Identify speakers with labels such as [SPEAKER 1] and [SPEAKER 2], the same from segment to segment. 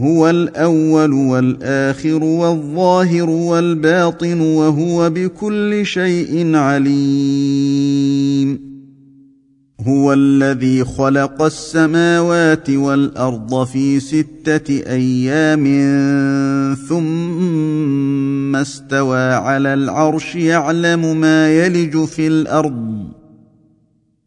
[SPEAKER 1] هو الأول والآخر والظاهر والباطن وهو بكل شيء عليم. هو الذي خلق السماوات والأرض في ستة أيام ثم استوى على العرش يعلم ما يلج في الأرض.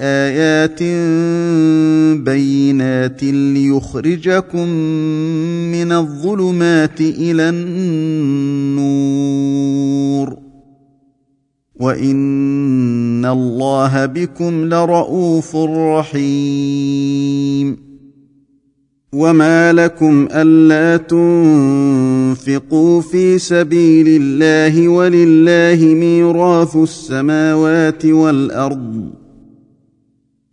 [SPEAKER 1] آيات بينات ليخرجكم من الظلمات إلى النور. وإن الله بكم لرءوف رحيم. وما لكم ألا تنفقوا في سبيل الله ولله ميراث السماوات والأرض.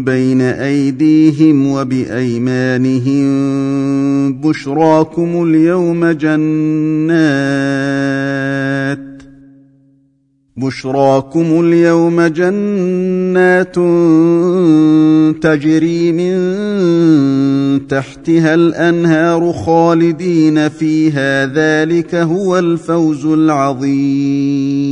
[SPEAKER 1] بين أيديهم وبأيمانهم بشراكم اليوم جنات بشراكم اليوم جنات تجري من تحتها الأنهار خالدين فيها ذلك هو الفوز العظيم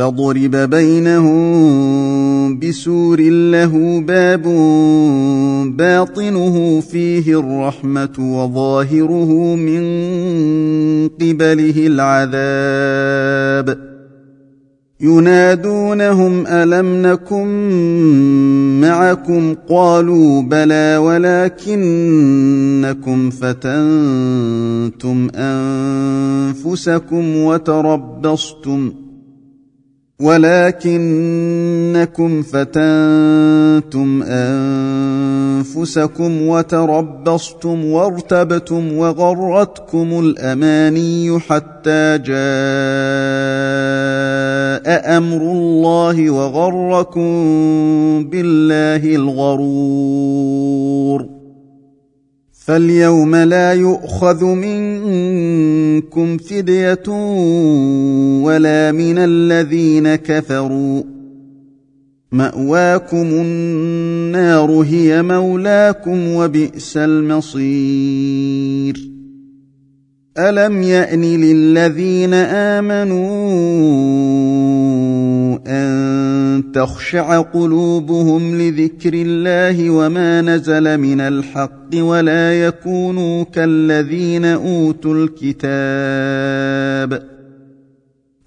[SPEAKER 1] فضرب بينهم بسور له باب باطنه فيه الرحمة وظاهره من قبله العذاب. ينادونهم ألم نكن معكم؟ قالوا بلى ولكنكم فتنتم أنفسكم وتربصتم. ولكنكم فتنتم أنفسكم وتربصتم وارتبتم وغرتكم الأماني حتى جاء أمر الله وغركم بالله الغرور. فاليوم لا يؤخذ منكم فدية ولا من الذين كفروا. مأواكم النار هي مولاكم وبئس المصير. الم يان للذين امنوا ان تخشع قلوبهم لذكر الله وما نزل من الحق ولا يكونوا كالذين اوتوا الكتاب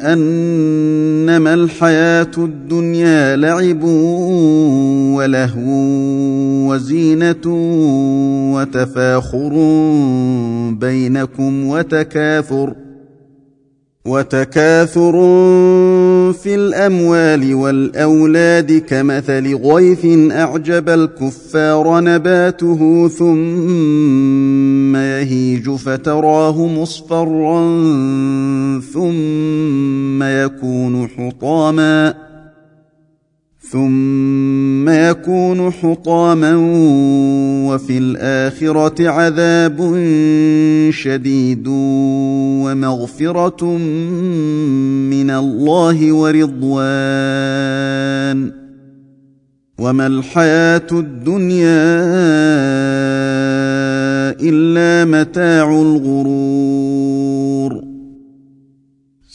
[SPEAKER 1] أنما الحياة الدنيا لعب ولهو وزينة وتفاخر بينكم وتكاثر وتكاثر في الأموال والأولاد كمثل غيث أعجب الكفار نباته ثم يهيج فتراه مصفرا ثم يكون حطاما ثم يكون حطاما وفي الآخرة عذاب شديد ومغفرة من الله ورضوان. وما الحياة الدنيا إلا متاع الغرور.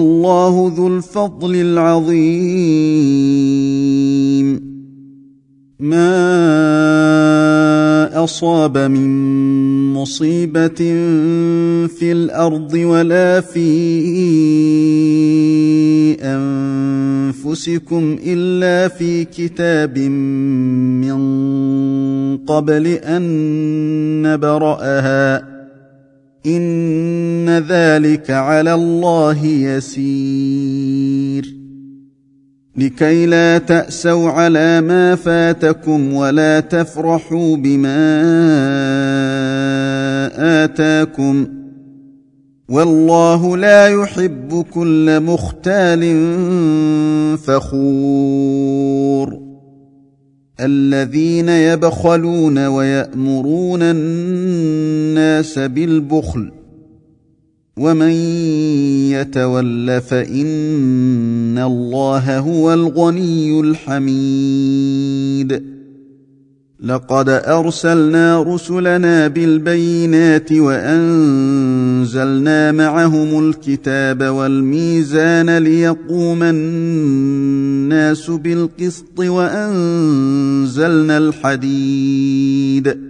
[SPEAKER 1] والله ذو الفضل العظيم. ما أصاب من مصيبة في الأرض ولا في أنفسكم إلا في كتاب من قبل أن نبرأها. ان ذلك على الله يسير. لكي لا تاسوا على ما فاتكم ولا تفرحوا بما اتاكم والله لا يحب كل مختال فخور. الذين يبخلون ويأمرون الناس بالبخل ومن يتول فإن الله هو الغني الحميد. لقد أرسلنا رسلنا بالبينات وأنزلنا معهم الكتاب والميزان ليقوم الناس بالقسط وأنزلنا الحديد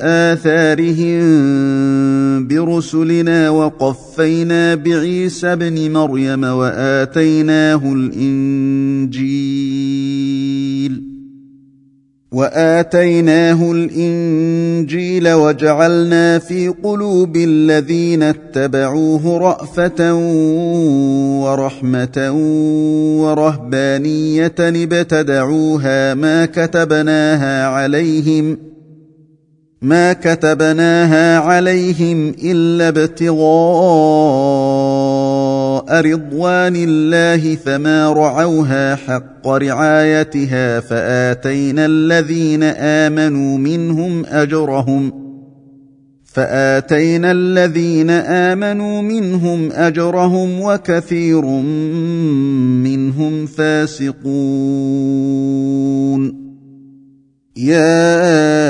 [SPEAKER 1] آثارهم برسلنا وقفينا بعيسى ابن مريم وآتيناه الإنجيل وآتيناه الإنجيل وجعلنا في قلوب الذين اتبعوه رأفة ورحمة ورهبانية ابتدعوها ما كتبناها عليهم ما كتبناها عليهم إلا ابتغاء رضوان الله فما رعوها حق رعايتها فآتينا الذين آمنوا منهم أجرهم فآتينا الذين آمنوا منهم أجرهم وكثير منهم فاسقون. يا